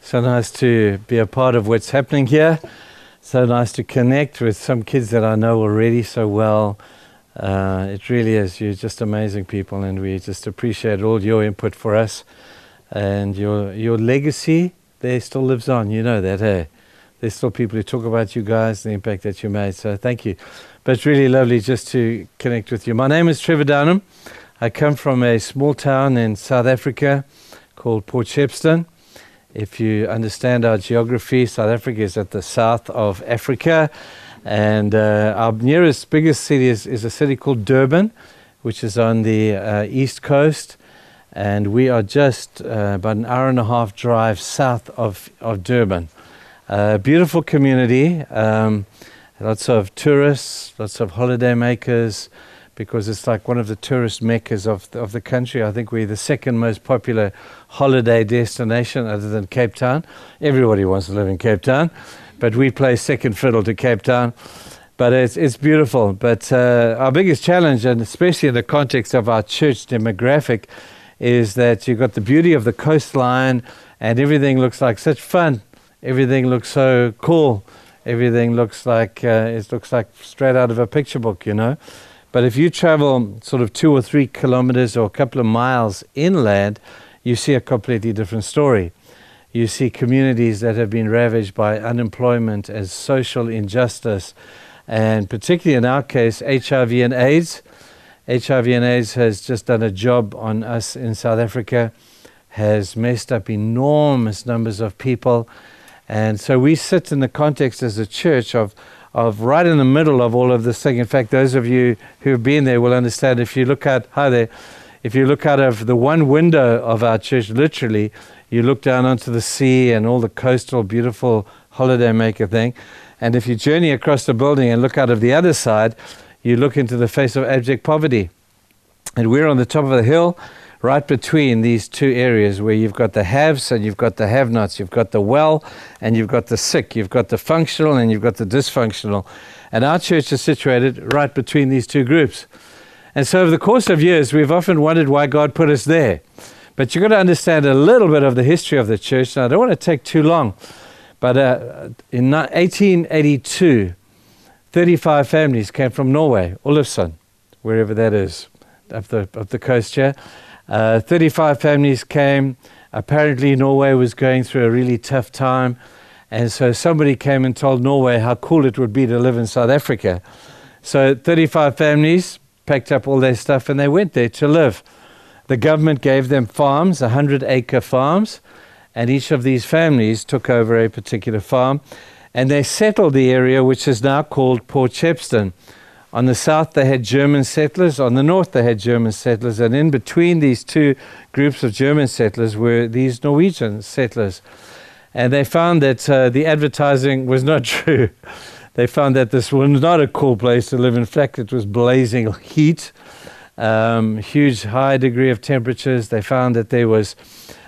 So nice to be a part of what's happening here. So nice to connect with some kids that I know already so well. Uh, it really is. You're just amazing people, and we just appreciate all your input for us. And your your legacy there still lives on. You know that, hey? There's still people who talk about you guys, and the impact that you made. So thank you. But it's really lovely just to connect with you. My name is Trevor Downham. I come from a small town in South Africa called Port Shepstone. If you understand our geography, South Africa is at the south of Africa. And uh, our nearest, biggest city is, is, a city called Durban, which is on the uh, east coast. And we are just uh, about an hour and a half drive south of, of Durban. A beautiful community, um, lots of tourists, lots of holiday makers, because it's like one of the tourist meccas of the, of the country. I think we're the second most popular holiday destination other than Cape Town. Everybody wants to live in Cape Town, but we play second fiddle to Cape Town. But it's, it's beautiful. But uh, our biggest challenge, and especially in the context of our church demographic, is that you've got the beauty of the coastline and everything looks like such fun. Everything looks so cool. Everything looks like uh, it looks like straight out of a picture book, you know. But if you travel sort of two or three kilometers or a couple of miles inland, you see a completely different story. You see communities that have been ravaged by unemployment and social injustice, and particularly in our case, HIV and AIDS. HIV and AIDS has just done a job on us in South Africa, has messed up enormous numbers of people. And so we sit in the context as a church of of right in the middle of all of this thing. In fact, those of you who have been there will understand if you look out, there, if you look out of the one window of our church, literally, you look down onto the sea and all the coastal, beautiful holiday maker thing. And if you journey across the building and look out of the other side, you look into the face of abject poverty. And we're on the top of the hill right between these two areas where you've got the haves and you've got the have nots, you've got the well and you've got the sick, you've got the functional and you've got the dysfunctional. And our church is situated right between these two groups. And so, over the course of years, we've often wondered why God put us there. But you've got to understand a little bit of the history of the church. And I don't want to take too long, but uh, in 1882, 35 families came from Norway, Olufsen, wherever that is, up the, up the coast here. Uh, 35 families came. Apparently, Norway was going through a really tough time. And so somebody came and told Norway how cool it would be to live in South Africa. So 35 families packed up all their stuff and they went there to live. The government gave them farms, 100 acre farms, and each of these families took over a particular farm and they settled the area which is now called Port Shepstone. On the south, they had German settlers. On the north, they had German settlers. And in between these two groups of German settlers were these Norwegian settlers. And they found that uh, the advertising was not true. they found that this was not a cool place to live. In fact, it was blazing heat, um, huge high degree of temperatures. They found that there was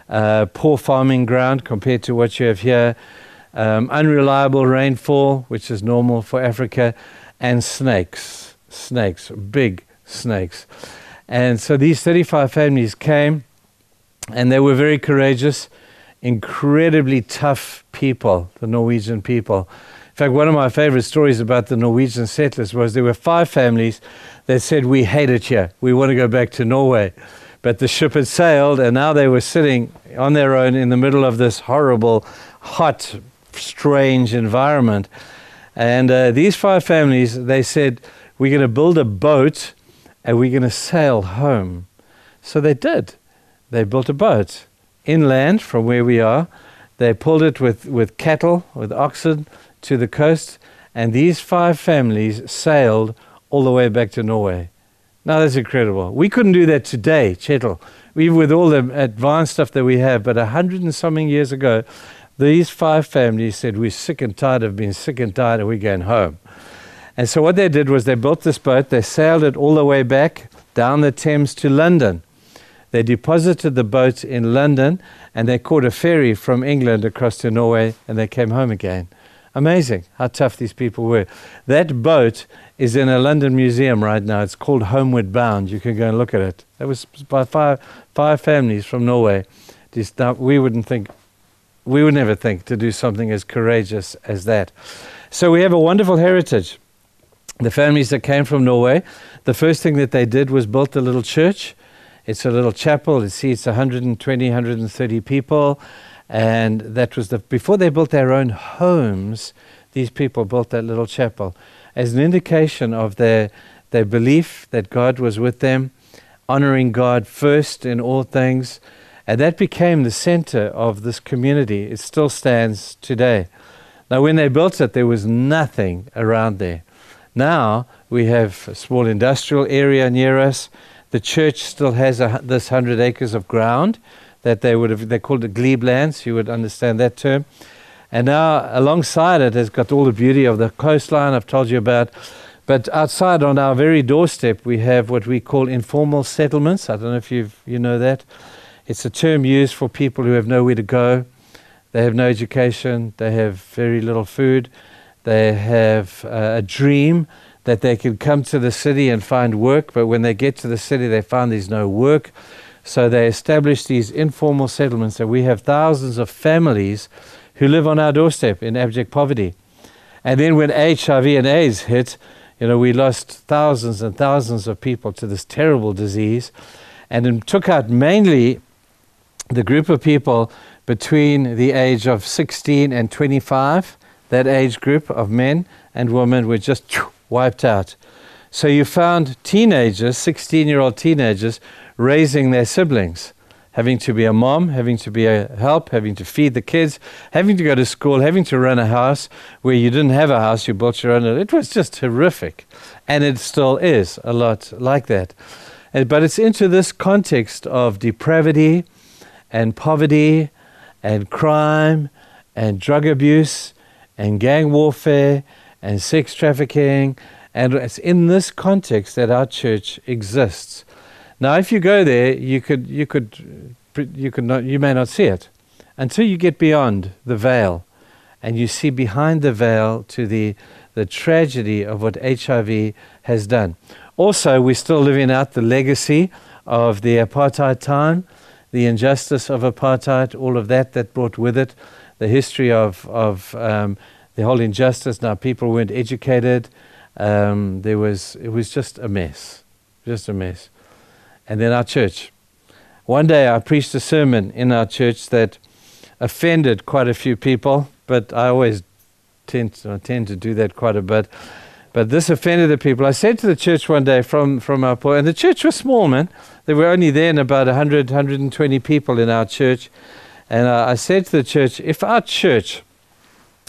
uh, poor farming ground compared to what you have here, um, unreliable rainfall, which is normal for Africa and snakes, snakes, big snakes. And so these 35 families came, and they were very courageous, incredibly tough people, the Norwegian people. In fact, one of my favorite stories about the Norwegian settlers was there were five families that said, We hate it here. We want to go back to Norway. But the ship had sailed, and now they were sitting on their own in the middle of this horrible, hot, strange environment. And uh, these five families, they said, We're going to build a boat and we're going to sail home. So they did. They built a boat inland from where we are. They pulled it with, with cattle, with oxen, to the coast. And these five families sailed all the way back to Norway. Now that's incredible. We couldn't do that today, Chettle. Even with all the advanced stuff that we have, but a hundred and something years ago, these five families said, We're sick and tired of being sick and tired, and we're going home. And so what they did was they built this boat, they sailed it all the way back down the Thames to London. They deposited the boat in London and they caught a ferry from England across to Norway and they came home again. Amazing how tough these people were. That boat is in a London museum right now. It's called Homeward Bound. You can go and look at it. That was by five, five families from Norway. Just, we wouldn't think, we would never think to do something as courageous as that. So we have a wonderful heritage. The families that came from Norway, the first thing that they did was built a little church. It's a little chapel. It seats 120, 130 people. And that was the, before they built their own homes, these people built that little chapel as an indication of their, their belief that God was with them, honoring God first in all things. And that became the center of this community. It still stands today. Now, when they built it, there was nothing around there. Now we have a small industrial area near us. The church still has a, this hundred acres of ground that they would have, they called it glebe lands, you would understand that term. And now alongside it has got all the beauty of the coastline I've told you about. But outside on our very doorstep, we have what we call informal settlements. I don't know if you you know that. It's a term used for people who have nowhere to go. They have no education. They have very little food. They have uh, a dream that they can come to the city and find work, but when they get to the city, they find there's no work. So they establish these informal settlements, and we have thousands of families who live on our doorstep in abject poverty. And then when HIV and AIDS hit, you know, we lost thousands and thousands of people to this terrible disease, and it took out mainly the group of people between the age of 16 and 25. That age group of men and women were just wiped out. So you found teenagers, 16 year old teenagers, raising their siblings, having to be a mom, having to be a help, having to feed the kids, having to go to school, having to run a house where you didn't have a house, you built your own. It was just horrific. And it still is a lot like that. But it's into this context of depravity and poverty and crime and drug abuse and gang warfare and sex trafficking. And it's in this context that our church exists. Now, if you go there, you could, you could, you could not, you may not see it until you get beyond the veil, and you see behind the veil to the the tragedy of what HIV has done. Also, we're still living out the legacy of the apartheid time, the injustice of apartheid, all of that that brought with it, the history of of um, the whole injustice. Now, people weren't educated. Um, there was it was just a mess, just a mess and then our church. One day I preached a sermon in our church that offended quite a few people, but I always tend to, tend to do that quite a bit. But this offended the people. I said to the church one day from, from our point, and the church was small, man. There were only then about 100, 120 people in our church. And I said to the church, if our church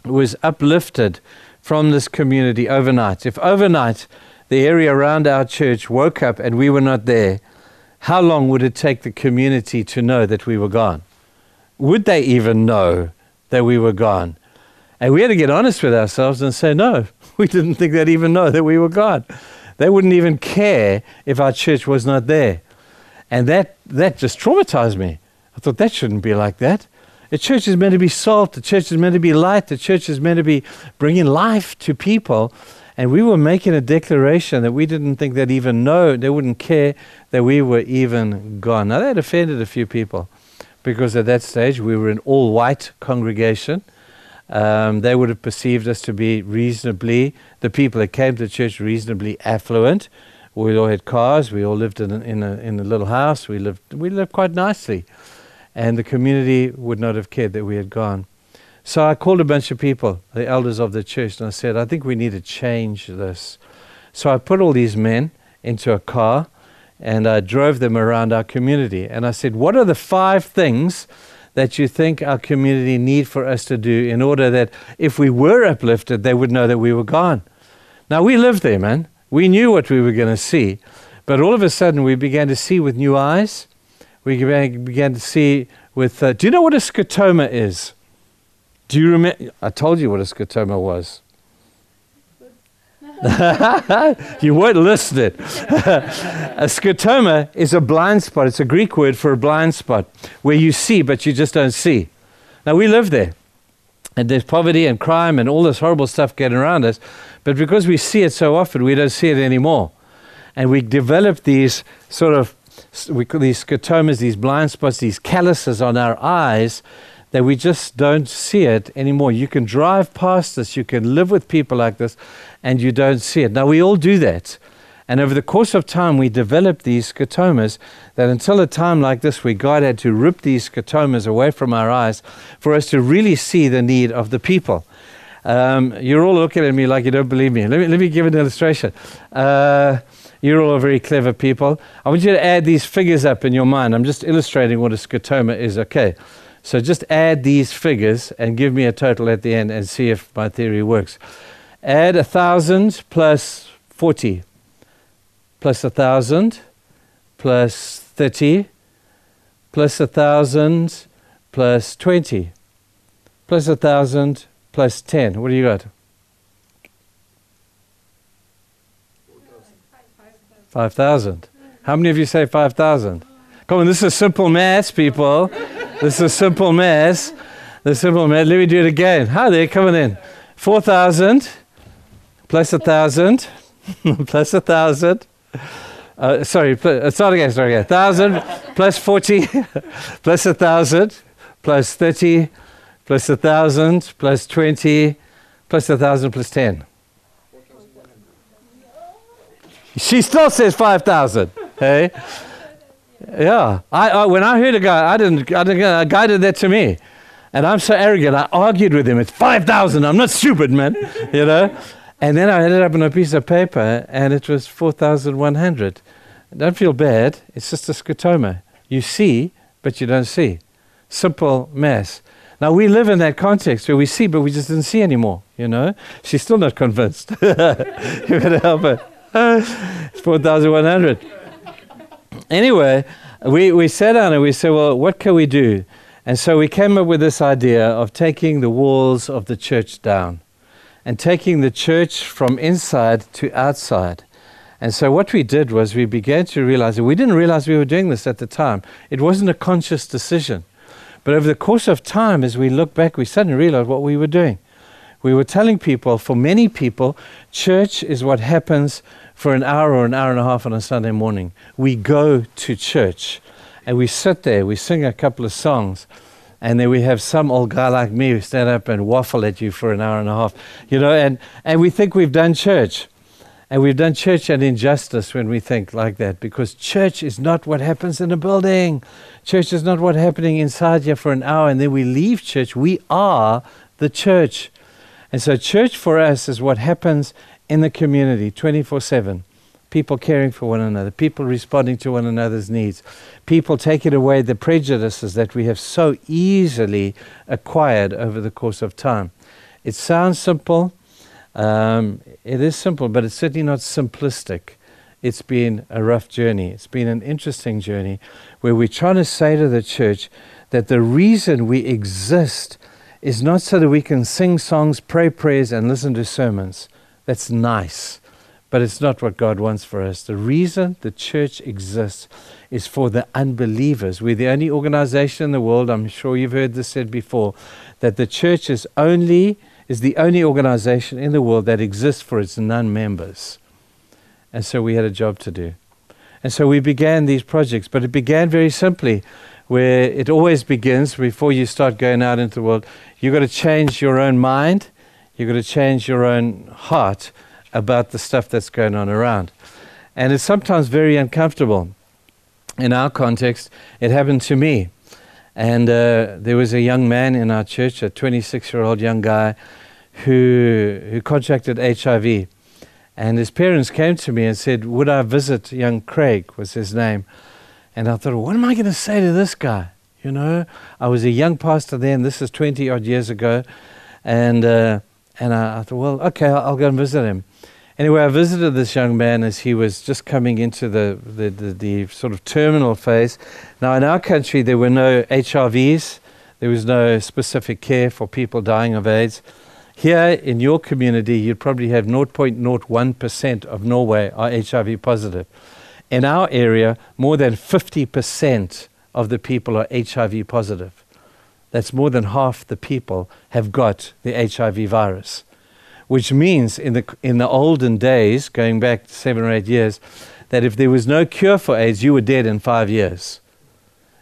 was uplifted from this community overnight, if overnight the area around our church woke up and we were not there, how long would it take the community to know that we were gone? Would they even know that we were gone? And we had to get honest with ourselves and say, no, we didn't think they'd even know that we were gone. They wouldn't even care if our church was not there. And that, that just traumatized me. I thought that shouldn't be like that. The church is meant to be salt. The church is meant to be light. The church is meant to be bringing life to people. And we were making a declaration that we didn't think they'd even know, they wouldn't care that we were even gone. Now, that offended a few people because at that stage we were an all white congregation. Um, they would have perceived us to be reasonably, the people that came to church, reasonably affluent. We all had cars. We all lived in a, in a, in a little house. We lived, we lived quite nicely. And the community would not have cared that we had gone. So I called a bunch of people, the elders of the church, and I said, I think we need to change this. So I put all these men into a car and I drove them around our community. And I said, What are the five things that you think our community need for us to do in order that if we were uplifted, they would know that we were gone? Now, we lived there, man. We knew what we were going to see. But all of a sudden, we began to see with new eyes. We began to see with. Uh, do you know what a scotoma is? Do you remember? I told you what a scotoma was. you weren't listening. a scotoma is a blind spot. It's a Greek word for a blind spot where you see, but you just don't see. Now, we live there. And there's poverty and crime and all this horrible stuff getting around us. But because we see it so often, we don't see it anymore. And we develop these sort of we call these scotomas, these blind spots, these calluses on our eyes that we just don't see it anymore. You can drive past this, you can live with people like this, and you don't see it. Now, we all do that. And over the course of time, we developed these scotomas that until a time like this, where God had to rip these scotomas away from our eyes for us to really see the need of the people. Um, you're all looking at me like you don't believe me. Let me, let me give an illustration. Uh, you're all very clever people. I want you to add these figures up in your mind. I'm just illustrating what a scotoma is. Okay. So just add these figures and give me a total at the end and see if my theory works. Add a thousand plus 40 plus a thousand plus 30 plus a thousand plus 20 plus a thousand plus 10. What do you got? 5,000. How many of you say 5,000? Come on, this is simple maths, people. this is a simple maths. The simple math. Let me do it again. Hi there, coming in. 4,000 plus a 1,000 plus a 1,000. Uh, sorry, uh, start again, start again. 1,000 plus 40 plus a 1,000 plus 30 plus a 1,000 plus 20 plus a 1,000 plus 10. She still says 5,000. Hey? Yeah. I, I, when I heard a guy, I didn't, I didn't, a guy did that to me. And I'm so arrogant, I argued with him. It's 5,000. I'm not stupid, man. You know? And then I ended up on a piece of paper, and it was 4,100. Don't feel bad. It's just a scotoma. You see, but you don't see. Simple mess. Now, we live in that context where we see, but we just didn't see anymore, you know? She's still not convinced. you better help her. it's 4,100. Anyway, we, we sat down and we said, well, what can we do? And so we came up with this idea of taking the walls of the church down and taking the church from inside to outside. And so what we did was we began to realize that we didn't realize we were doing this at the time. It wasn't a conscious decision. But over the course of time, as we look back, we suddenly realized what we were doing. We were telling people, for many people, church is what happens for an hour or an hour and a half on a Sunday morning. We go to church and we sit there, we sing a couple of songs, and then we have some old guy like me who stand up and waffle at you for an hour and a half, you know, and, and we think we've done church. And we've done church an injustice when we think like that because church is not what happens in a building. Church is not what's happening inside here for an hour and then we leave church. We are the church. And so, church for us is what happens in the community 24 7. People caring for one another, people responding to one another's needs, people taking away the prejudices that we have so easily acquired over the course of time. It sounds simple, um, it is simple, but it's certainly not simplistic. It's been a rough journey. It's been an interesting journey where we're trying to say to the church that the reason we exist is not so that we can sing songs, pray prayers, and listen to sermons. That's nice, but it's not what God wants for us. The reason the church exists is for the unbelievers. We're the only organization in the world, I'm sure you've heard this said before, that the church is only is the only organization in the world that exists for its non members. And so we had a job to do. And so we began these projects, but it began very simply, where it always begins before you start going out into the world. You've got to change your own mind, you've got to change your own heart about the stuff that's going on around. And it's sometimes very uncomfortable. In our context, it happened to me. And uh, there was a young man in our church, a 26 year old young guy, who, who contracted HIV. And his parents came to me and said, Would I visit young Craig, was his name. And I thought, What am I going to say to this guy? You know, I was a young pastor then, this is 20 odd years ago. And, uh, and I, I, thought, Well, okay, I'll, I'll, go and visit him. Anyway, I visited this young man as he was just coming into the, the, the, the sort of terminal phase. Now, in our country, there were no HRVs, There was no specific care for people dying of AIDS. Here in your community, you'd probably have 0.01% of Norway are HIV positive. In our area, more than 50% of the people are HIV positive. That's more than half the people have got the HIV virus, which means in the, in the olden days, going back seven or eight years, that if there was no cure for AIDS, you were dead in five years.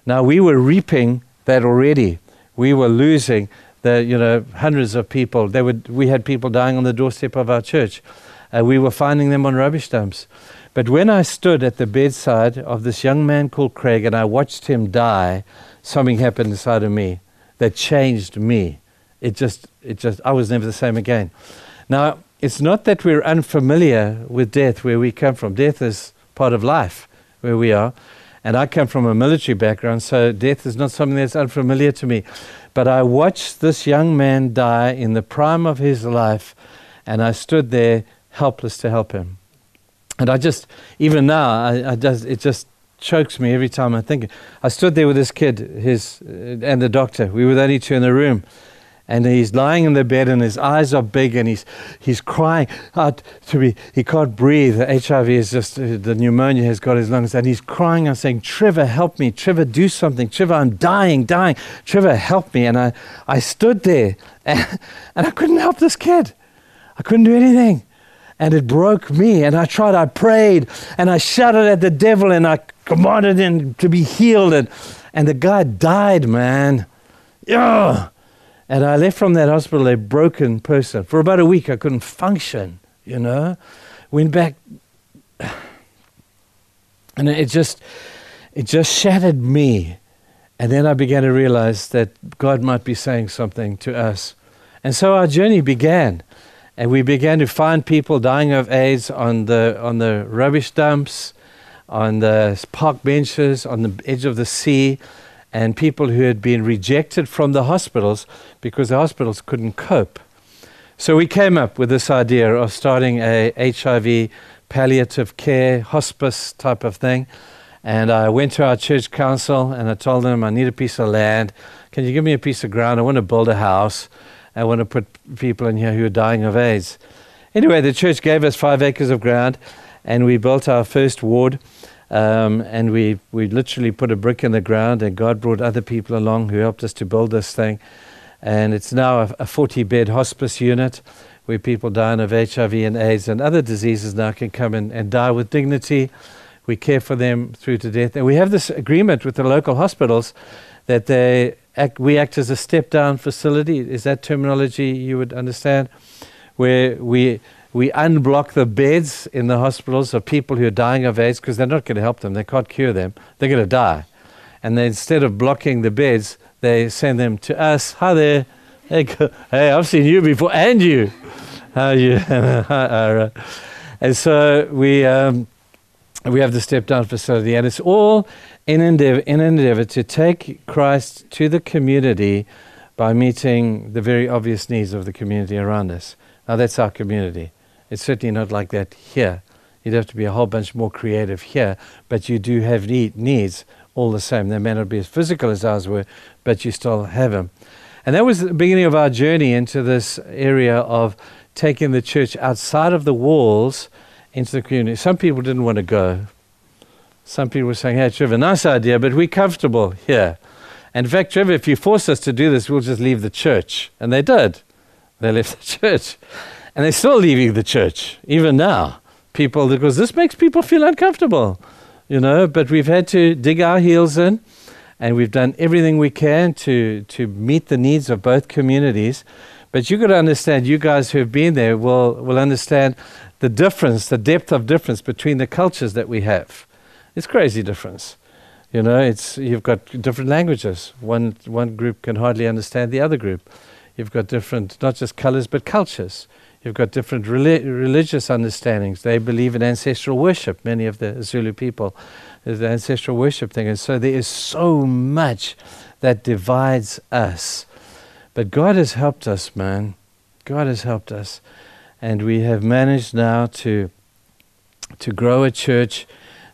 Now we were reaping that already. We were losing the you know hundreds of people. They we had people dying on the doorstep of our church. Uh, we were finding them on rubbish dumps. But when I stood at the bedside of this young man called Craig and I watched him die, something happened inside of me that changed me. It just, it just, I was never the same again. Now, it's not that we're unfamiliar with death where we come from. Death is part of life where we are. And I come from a military background, so death is not something that's unfamiliar to me. But I watched this young man die in the prime of his life, and I stood there helpless to help him. And I just, even now, I, I just, it just chokes me every time I think. I stood there with this kid, his, uh, and the doctor. We were the only two in the room and he's lying in the bed and his eyes are big and he's, he's crying out to me. He can't breathe. The HIV is just, uh, the pneumonia has got his lungs and he's crying and saying, Trevor, help me. Trevor, do something. Trevor, I'm dying, dying. Trevor, help me. And I, I stood there and, and I couldn't help this kid. I couldn't do anything. And it broke me. And I tried, I prayed and I shouted at the devil and I commanded him to be healed. And, and the guy died, man. Yeah. And I left from that hospital a broken person. For about a week, I couldn't function, you know. Went back, and it just, it just shattered me. And then I began to realize that God might be saying something to us. And so our journey began. And we began to find people dying of AIDS on the, on the rubbish dumps, on the park benches, on the edge of the sea and people who had been rejected from the hospitals because the hospitals couldn't cope. So we came up with this idea of starting a HIV palliative care hospice type of thing. And I went to our church council and I told them I need a piece of land. Can you give me a piece of ground? I want to build a house. I want to put people in here who are dying of AIDS. Anyway, the church gave us five acres of ground and we built our first ward. Um, and we, we literally put a brick in the ground, and God brought other people along who helped us to build this thing. And it's now a, a 40 bed hospice unit where people dying of HIV and AIDS and other diseases now can come in and die with dignity. We care for them through to death. And we have this agreement with the local hospitals that they act, we act as a step down facility. Is that terminology you would understand? Where we we unblock the beds in the hospitals of people who are dying of AIDS because they're not going to help them. They can't cure them. They're going to die. And they, instead of blocking the beds, they send them to us. Hi there. Hey, hey I've seen you before and you. How are you? and so we, um, we have the step down facility, and it's all in endeavor, in endeavor to take Christ to the community by meeting the very obvious needs of the community around us. Now, that's our community. It's certainly not like that here. You'd have to be a whole bunch more creative here, but you do have need, needs all the same. They may not be as physical as ours were, but you still have them. And that was the beginning of our journey into this area of taking the church outside of the walls into the community. Some people didn't want to go. Some people were saying, hey, Trevor, nice idea, but we're comfortable here. And in fact, Trevor, if you force us to do this, we'll just leave the church. And they did. They left the church. And they're still leaving the church, even now. People, because this makes people feel uncomfortable, you know. But we've had to dig our heels in, and we've done everything we can to, to meet the needs of both communities. But you've got to understand, you guys who have been there will, will understand the difference, the depth of difference between the cultures that we have. It's crazy difference. You know, it's, you've got different languages. One, one group can hardly understand the other group. You've got different, not just colors, but cultures. You've got different religious understandings. They believe in ancestral worship, many of the Zulu people, the ancestral worship thing. And so there is so much that divides us. But God has helped us, man. God has helped us. And we have managed now to, to grow a church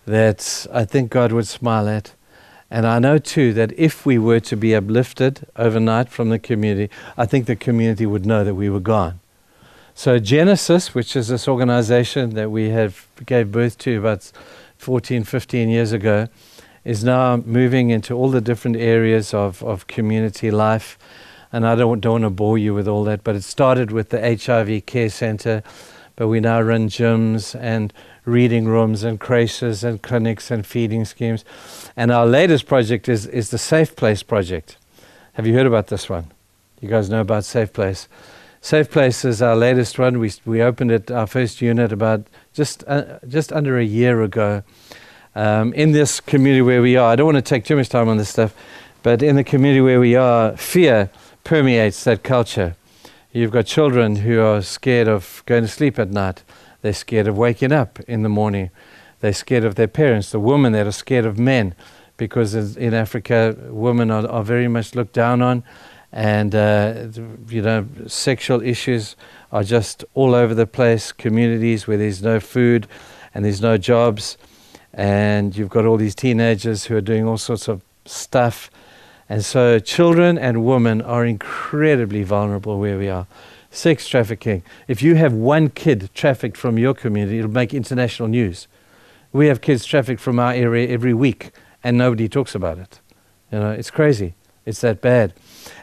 that I think God would smile at And I know too that if we were to be uplifted overnight from the community, I think the community would know that we were gone. So Genesis, which is this organization that we have gave birth to about 14, 15 years ago, is now moving into all the different areas of, of community life. And I don't, don't want to bore you with all that, but it started with the HIV care center, but we now run gyms and reading rooms and creches and clinics and feeding schemes. And our latest project is, is the Safe Place project. Have you heard about this one? You guys know about Safe Place? Safe Place is our latest one. We, we opened it, our first unit, about just, uh, just under a year ago. Um, in this community where we are, I don't want to take too much time on this stuff, but in the community where we are, fear permeates that culture. You've got children who are scared of going to sleep at night. They're scared of waking up in the morning. They're scared of their parents. The women that are scared of men, because in Africa, women are, are very much looked down on, and uh, you know, sexual issues are just all over the place. Communities where there's no food and there's no jobs, and you've got all these teenagers who are doing all sorts of stuff. And so, children and women are incredibly vulnerable where we are sex trafficking. If you have one kid trafficked from your community, it'll make international news. We have kids trafficked from our area every week, and nobody talks about it. You know, it's crazy. It's that bad.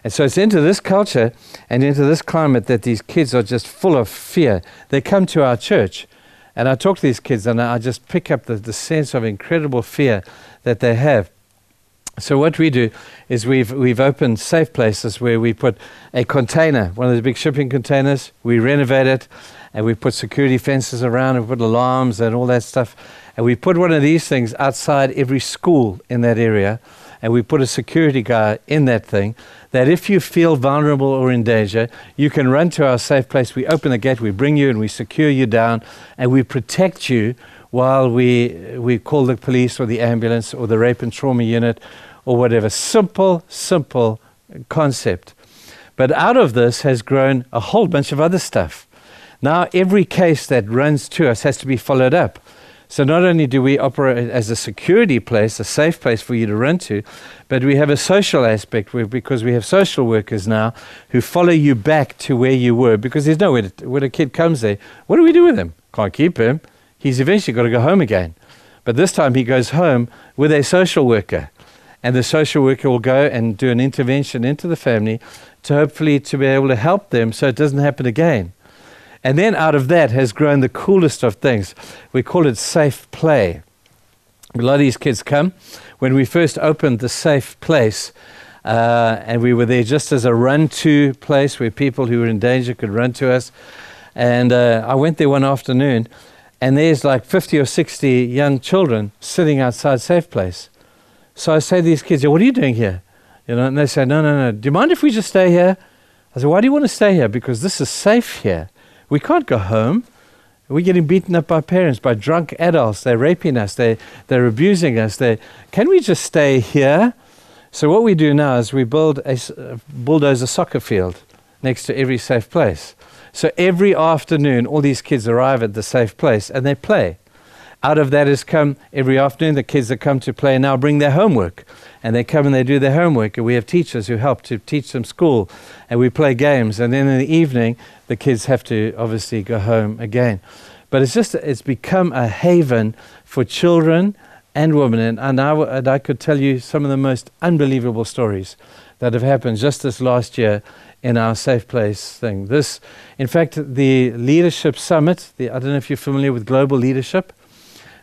And so it's into this culture and into this climate that these kids are just full of fear. They come to our church, and I talk to these kids, and I just pick up the, the sense of incredible fear that they have. So what we do is we've we've opened safe places where we put a container, one of the big shipping containers. We renovate it, and we put security fences around, and we put alarms and all that stuff. And we put one of these things outside every school in that area, and we put a security guard in that thing. That if you feel vulnerable or in danger, you can run to our safe place. We open the gate, we bring you, and we secure you down, and we protect you while we, we call the police or the ambulance or the rape and trauma unit or whatever. Simple, simple concept. But out of this has grown a whole bunch of other stuff. Now, every case that runs to us has to be followed up. So, not only do we operate as a security place, a safe place for you to run to, but we have a social aspect where, because we have social workers now who follow you back to where you were because there's nowhere to, when a kid comes there, what do we do with him? Can't keep him he's eventually got to go home again. But this time he goes home with a social worker. And the social worker will go and do an intervention into the family to hopefully to be able to help them so it doesn't happen again. And then out of that has grown the coolest of things. We call it safe play. A lot of these kids come. When we first opened the safe place, uh, and we were there just as a run to place where people who were in danger could run to us. And uh, I went there one afternoon, and there's like 50 or 60 young children sitting outside Safe Place. So I say to these kids, What are you doing here? You know, and they say, No, no, no. Do you mind if we just stay here? I said, Why do you want to stay here? Because this is safe here. We can't go home. We're getting beaten up by parents, by drunk adults. They're raping us. They, they're abusing us. They, can we just stay here? So what we do now is we build a uh, bulldozer soccer field next to every safe place. So every afternoon, all these kids arrive at the safe place and they play. Out of that has come every afternoon, the kids that come to play now bring their homework. And they come and they do their homework. And we have teachers who help to teach them school. And we play games. And then in the evening, the kids have to obviously go home again. But it's just, it's become a haven for children and women. And, and, I, and I could tell you some of the most unbelievable stories that have happened just this last year in our safe place thing. This, in fact, the leadership summit. The, I don't know if you're familiar with global leadership.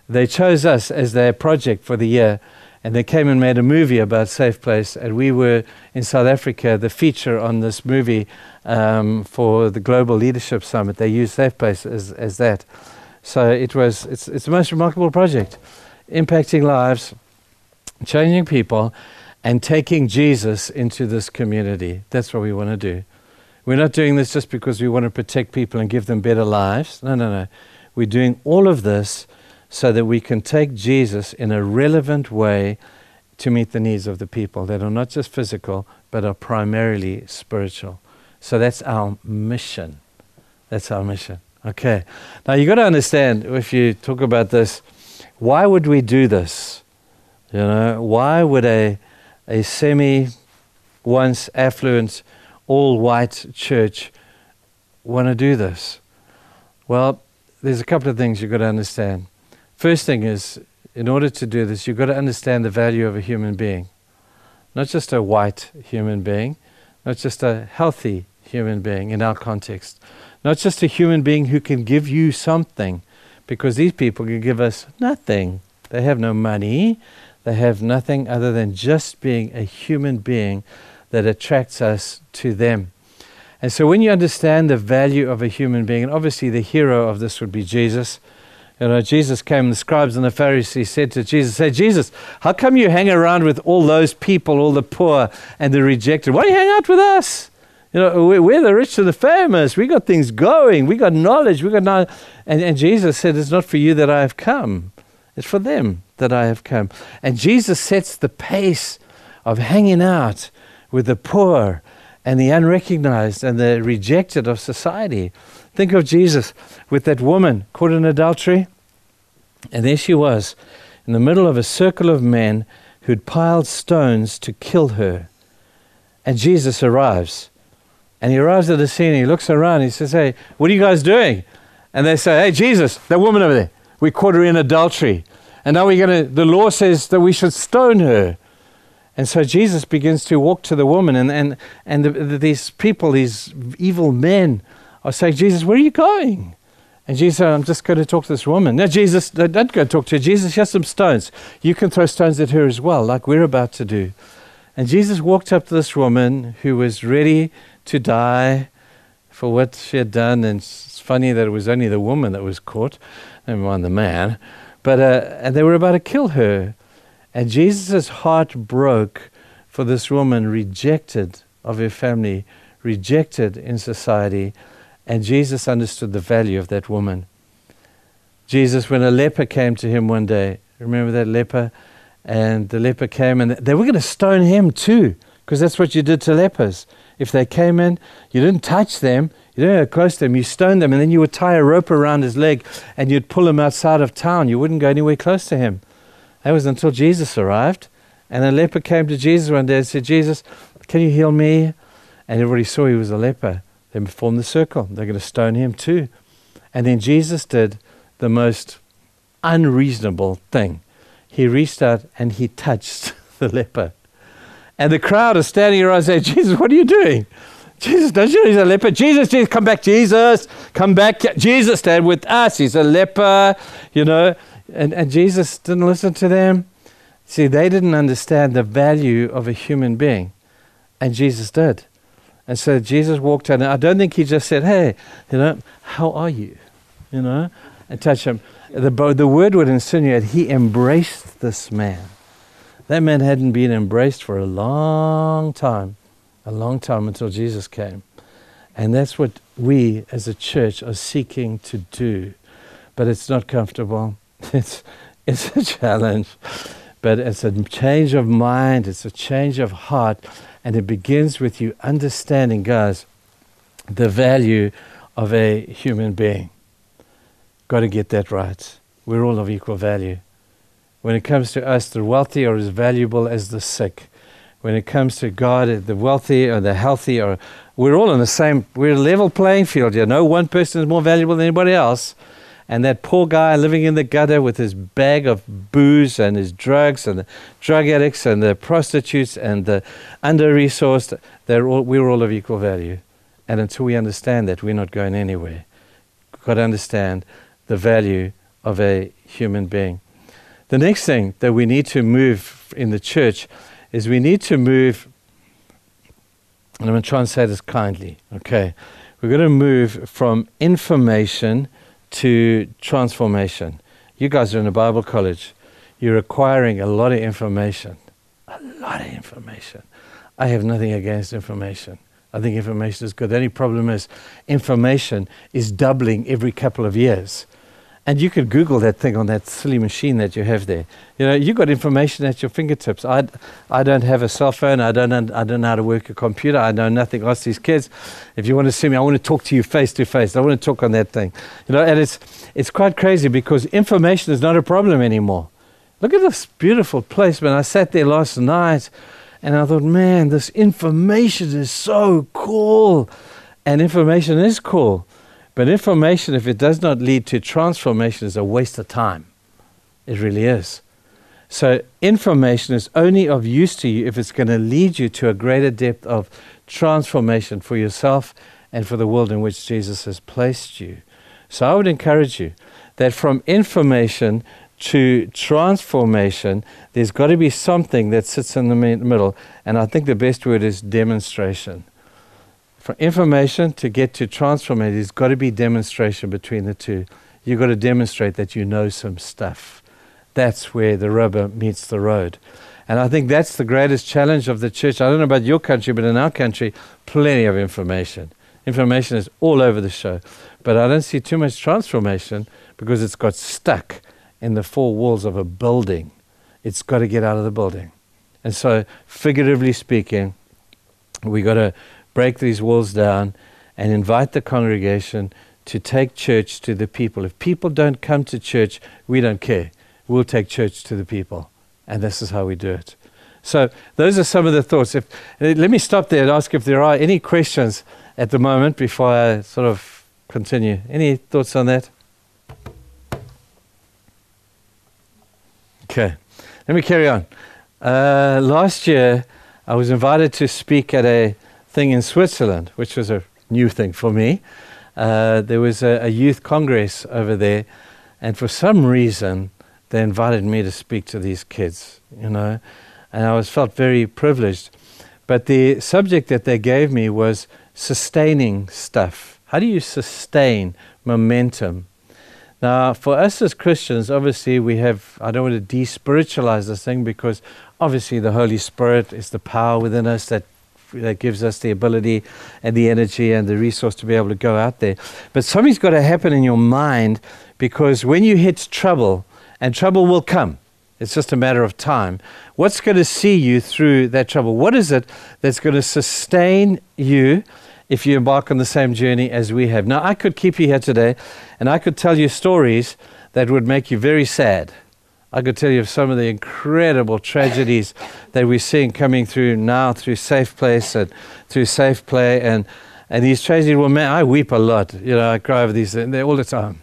They chose us as their project for the year, and they came and made a movie about safe place. And we were in South Africa the feature on this movie um, for the global leadership summit. They used safe place as, as that. So it was. It's it's the most remarkable project, impacting lives, changing people and taking Jesus into this community. That's what we want to do. We're not doing this just because we want to protect people and give them better lives. No, no, no. We're doing all of this so that we can take Jesus in a relevant way to meet the needs of the people that are not just physical, but are primarily spiritual. So that's our mission. That's our mission. Okay. Now you've got to understand, if you talk about this, why would we do this? You know, why would a, a semi once affluent, all white church want to do this? Well, there's a couple of things you've got to understand. First thing is, in order to do this, you've got to understand the value of a human being. Not just a white human being, not just a healthy human being in our context, not just a human being who can give you something, because these people can give us nothing. They have no money, they have nothing other than just being a human being that attracts us to them. And so when you understand the value of a human being, and obviously the hero of this would be Jesus. You uh, know, Jesus came, the scribes and the Pharisees said to Jesus, say, Jesus, how come you hang around with all those people, all the poor and the rejected? Why do you hang out with us? You know, we're the rich and the famous. We got things going. We got knowledge. We got knowledge. And, and Jesus said, It's not for you that I have come. It's for them that I have come. And Jesus sets the pace of hanging out with the poor and the unrecognized and the rejected of society. Think of Jesus with that woman caught in adultery. And there she was in the middle of a circle of men who'd piled stones to kill her. And Jesus arrives. And he arrives at the scene, he looks around, he says, Hey, what are you guys doing? And they say, Hey, Jesus, that woman over there, we caught her in adultery. And now we're going to, the law says that we should stone her. And so Jesus begins to walk to the woman, and, and, and the, the, these people, these evil men, are say, Jesus, where are you going? And Jesus said, I'm just going to talk to this woman. No, Jesus, don't go talk to her. Jesus, here's some stones. You can throw stones at her as well, like we're about to do. And Jesus walked up to this woman who was ready to die for what she had done. And it's funny that it was only the woman that was caught, never mind the man. But uh, and they were about to kill her. And Jesus' heart broke for this woman rejected of her family, rejected in society. And Jesus understood the value of that woman. Jesus, when a leper came to him one day, remember that leper? And the leper came and they were going to stone him too, because that's what you did to lepers. If they came in, you didn't touch them, you didn't get close to them, you stoned them, and then you would tie a rope around his leg and you'd pull him outside of town. You wouldn't go anywhere close to him. That was until Jesus arrived. And a leper came to Jesus one day and said, Jesus, can you heal me? And everybody saw he was a leper. They formed the circle. They're going to stone him too. And then Jesus did the most unreasonable thing. He reached out and he touched the leper. And the crowd is standing around and saying, Jesus, what are you doing? Jesus, don't you know he's a leper? Jesus, Jesus, come back, Jesus, come back. Jesus, stand with us. He's a leper, you know. And, and Jesus didn't listen to them. See, they didn't understand the value of a human being. And Jesus did. And so Jesus walked and I don't think he just said, Hey, you know, how are you? You know, and touch him. The, the word would insinuate he embraced this man. That man hadn't been embraced for a long time, a long time until Jesus came. And that's what we as a church are seeking to do. But it's not comfortable. It's, it's a challenge. But it's a change of mind, it's a change of heart. And it begins with you understanding, guys, the value of a human being. Got to get that right. We're all of equal value. When it comes to us, the wealthy are as valuable as the sick. When it comes to God, the wealthy or the healthy are, we're all on the same, we're level playing field here. No one person is more valuable than anybody else. And that poor guy living in the gutter with his bag of booze and his drugs and the drug addicts and the prostitutes and the under resourced, they're all, we're all of equal value. And until we understand that, we're not going anywhere. We've got to understand the value of a human being. The next thing that we need to move in the church is we need to move, and I'm going to try and say this kindly, okay? We're going to move from information to transformation. You guys are in a Bible college. You're acquiring a lot of information. A lot of information. I have nothing against information. I think information is good. The only problem is information is doubling every couple of years. And you could Google that thing on that silly machine that you have there. You know, you've got information at your fingertips. I, I don't have a cell phone. I don't, I don't know how to work a computer. I know nothing. Ask these kids. If you want to see me, I want to talk to you face to face. I want to talk on that thing. You know, and it's, it's quite crazy because information is not a problem anymore. Look at this beautiful place, man. I sat there last night and I thought, man, this information is so cool. And information is cool. But information, if it does not lead to transformation, is a waste of time. It really is. So, information is only of use to you if it's going to lead you to a greater depth of transformation for yourself and for the world in which Jesus has placed you. So, I would encourage you that from information to transformation, there's got to be something that sits in the middle. And I think the best word is demonstration. From information to get to transformation, there's got to be demonstration between the two. You've got to demonstrate that you know some stuff. That's where the rubber meets the road. And I think that's the greatest challenge of the church. I don't know about your country, but in our country, plenty of information. Information is all over the show. But I don't see too much transformation because it's got stuck in the four walls of a building. It's got to get out of the building. And so, figuratively speaking, we got to break these walls down and invite the congregation to take church to the people. If people don't come to church, we don't care. We'll take church to the people. And this is how we do it. So, those are some of the thoughts. If, let me stop there and ask if there are any questions at the moment before I sort of continue. Any thoughts on that? Okay, let me carry on. Uh, last year, I was invited to speak at a thing in Switzerland, which was a new thing for me. Uh, there was a, a, youth congress over there, and for some reason, they invited me to speak to these kids, you know, and I was felt very privileged. But the subject that they gave me was sustaining stuff. How do you sustain momentum now, for us as Christians, obviously, we have, I don't want to despiritualize this thing because obviously the Holy Spirit is the power within us that, that gives us the ability and the energy and the resource to be able to go out there. But something's got to happen in your mind because when you hit trouble, and trouble will come, it's just a matter of time. What's going to see you through that trouble? What is it that's going to sustain you if you embark on the same journey as we have. Now, I could keep you here today and I could tell you stories that would make you very sad. I could tell you of some of the incredible tragedies that we're seeing coming through now through Safe Place and through Safe Play. And, and these tragedies, well, man, I weep a lot. You know, I cry over these things all the time.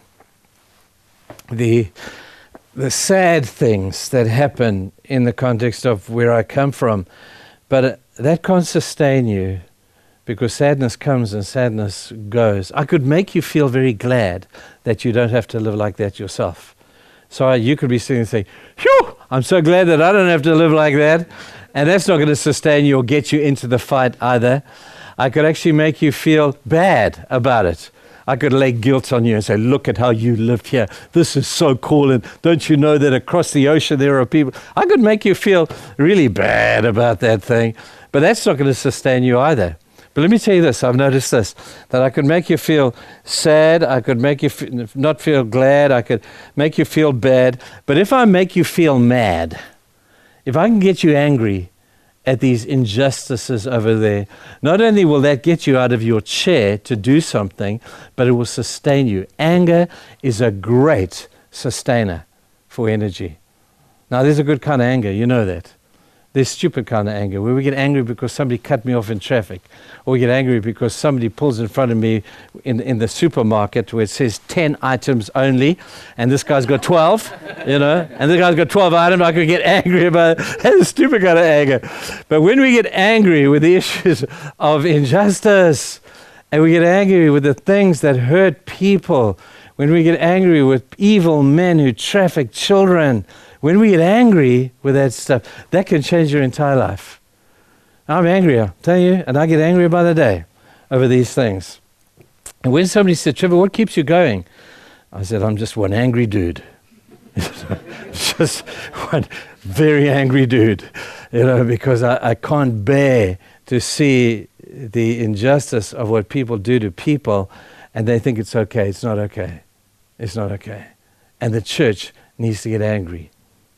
The, the sad things that happen in the context of where I come from, but uh, that can't sustain you because sadness comes and sadness goes. I could make you feel very glad that you don't have to live like that yourself. So you could be sitting and saying, Phew, I'm so glad that I don't have to live like that. And that's not going to sustain you or get you into the fight either. I could actually make you feel bad about it. I could lay guilt on you and say, Look at how you lived here. This is so cool. And don't you know that across the ocean there are people? I could make you feel really bad about that thing. But that's not going to sustain you either. But let me tell you this I've noticed this that I could make you feel sad, I could make you f- not feel glad, I could make you feel bad. But if I make you feel mad, if I can get you angry at these injustices over there, not only will that get you out of your chair to do something, but it will sustain you. Anger is a great sustainer for energy. Now, there's a good kind of anger, you know that. There's stupid kind of anger where we get angry because somebody cut me off in traffic, or we get angry because somebody pulls in front of me in, in the supermarket where it says 10 items only, and this guy's got 12, you know, and this guy's got 12 items. I could get angry about That's stupid kind of anger. But when we get angry with the issues of injustice, and we get angry with the things that hurt people, when we get angry with evil men who traffic children, when we get angry with that stuff, that can change your entire life. I'm angry, I'll tell you, and I get angrier by the day over these things. And when somebody said, Trevor, what keeps you going? I said, I'm just one angry dude. just one very angry dude, you know, because I, I can't bear to see the injustice of what people do to people and they think it's okay. It's not okay. It's not okay. And the church needs to get angry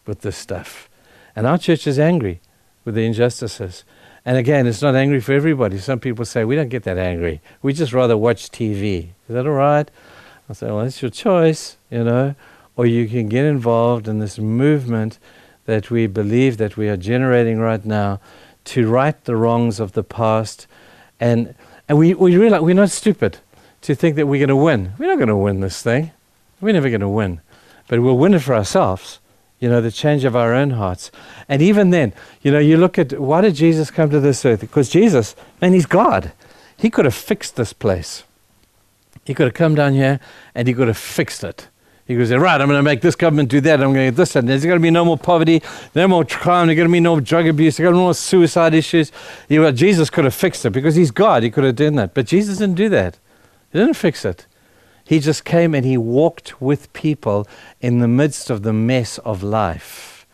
with this stuff. And our church is angry with the injustices. And again, it's not angry for everybody. Some people say, we don't get that angry. We just rather watch TV. Is that all right? I say, well, it's your choice, you know. or you can get involved in this movement that we believe that we are generating right now to right the wrongs of the past. And, and we, we realize we're not stupid to think that we're going to win. We're not going to win this thing. We're never going to win. But we'll win it for ourselves, you know, the change of our own hearts. And even then, you know, you look at why did Jesus come to this earth? Because Jesus, man, he's God. He could have fixed this place. He could have come down here and he could have fixed it. He could goes, right, I'm going to make this government do that. I'm going to get this. And there's going to be no more poverty, no more crime. There's going to be no drug abuse. There's going to be no more suicide issues. You know, Jesus could have fixed it because he's God. He could have done that. But Jesus didn't do that. He didn't fix it. He just came and he walked with people in the midst of the mess of life.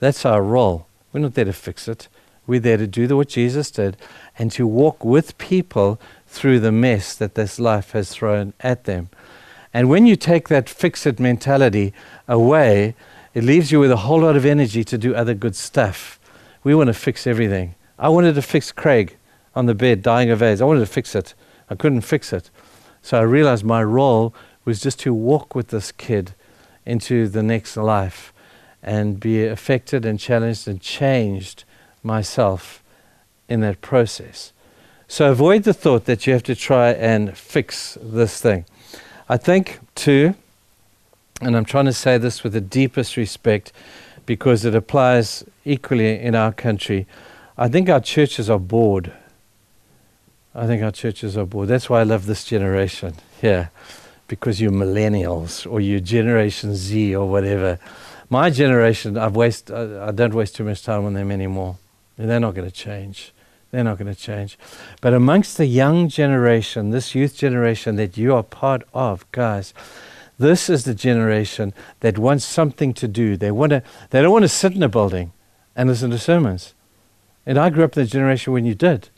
That's our role. We're not there to fix it. We're there to do what Jesus did and to walk with people through the mess that this life has thrown at them. And when you take that fix it mentality away, it leaves you with a whole lot of energy to do other good stuff. We want to fix everything. I wanted to fix Craig on the bed, dying of AIDS. I wanted to fix it. I couldn't fix it. So I realized my role was just to walk with this kid into the next life and be affected and challenged and changed myself in that process. So avoid the thought that you have to try and fix this thing. I think, too, and I'm trying to say this with the deepest respect because it applies equally in our country, I think our churches are bored. I think our churches are bored. That's why I love this generation here, because you're millennials or you're Generation Z or whatever. My generation, I've waste, I, I don't waste too much time on them anymore. They're not going to change. They're not going to change. But amongst the young generation, this youth generation that you are part of, guys, this is the generation that wants something to do. They want to. They don't want to sit in a building and listen to sermons. And I grew up in the generation when you did,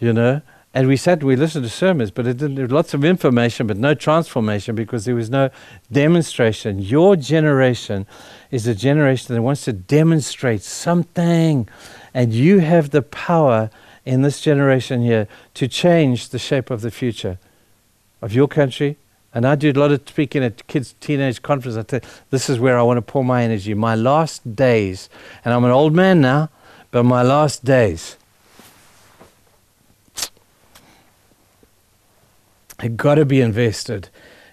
you know. And we sat, we listened to sermons, but it didn't, lots of information, but no transformation because there was no demonstration. Your generation is a generation that wants to demonstrate something, and you have the power in this generation here to change the shape of the future of your country. And I do a lot of speaking at kids' teenage conferences. I tell this is where I want to pour my energy. My last days, and I'm an old man now, but my last days have got to be invested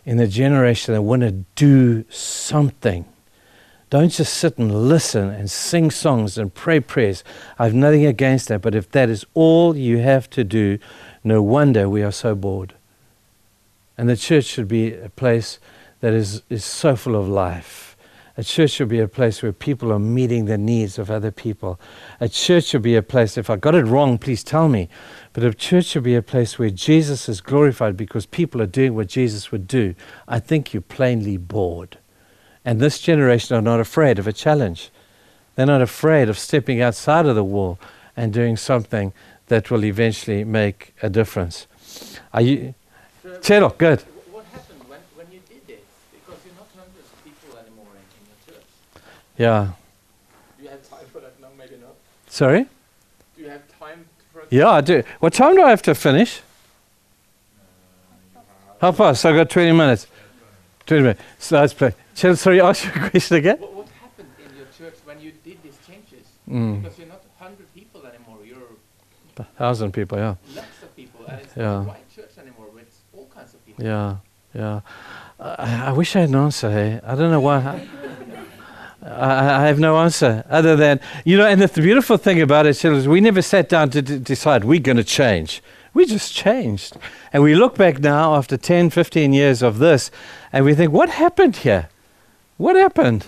in the generation that want to do something. Don't just sit and listen and sing songs and pray prayers. I have nothing against that, but if that is all you have to do, no wonder we are so bored. And the church should be a place that is, is so full of life. A church should be a place where people are meeting the needs of other people. A church should be a place, if I got it wrong, please tell me. But a church should be a place where Jesus is glorified because people are doing what Jesus would do. I think you're plainly bored. And this generation are not afraid of a challenge. They're not afraid of stepping outside of the wall and doing something that will eventually make a difference. Are you, So good. What happened when, when you did this? Because you're not hundreds of people anymore in, in your church. Yeah. Do you have time for that now? Maybe not. Sorry? Do you have time for? Yeah, I do. What time do I have to finish? How fast? I've got 20 minutes. 20 minutes. So let's play. Sorry, ask your question again. What, what happened in your church when you did these changes? Mm. Because you're not 100 people anymore. You're Thousand people, yeah. lots of people. And it's Yeah. not a white church anymore with all kinds of people. Yeah, yeah. I, I wish I had an answer. Hey? I don't know why. I, have no answer other than you know. And the beautiful thing about it is, we never sat down to d- decide we're going to change. We just changed, and we look back now after 10, 15 years of this, and we think, what happened here? What happened?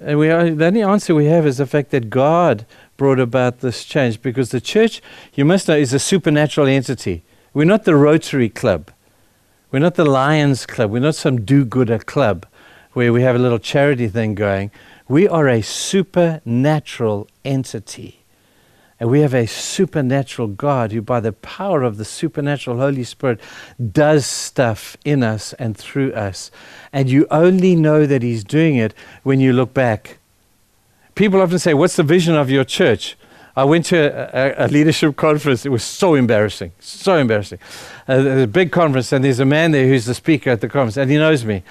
And we are, the only answer we have is the fact that God brought about this change because the church, you must know, is a supernatural entity. We're not the Rotary Club. We're not the Lions Club. We're not some do gooder club where we have a little charity thing going. We are a supernatural entity. And we have a supernatural God who, by the power of the supernatural Holy Spirit, does stuff in us and through us. And you only know that He's doing it when you look back. People often say, What's the vision of your church? I went to a, a, a leadership conference. It was so embarrassing, so embarrassing. Uh, there's a big conference, and there's a man there who's the speaker at the conference, and he knows me.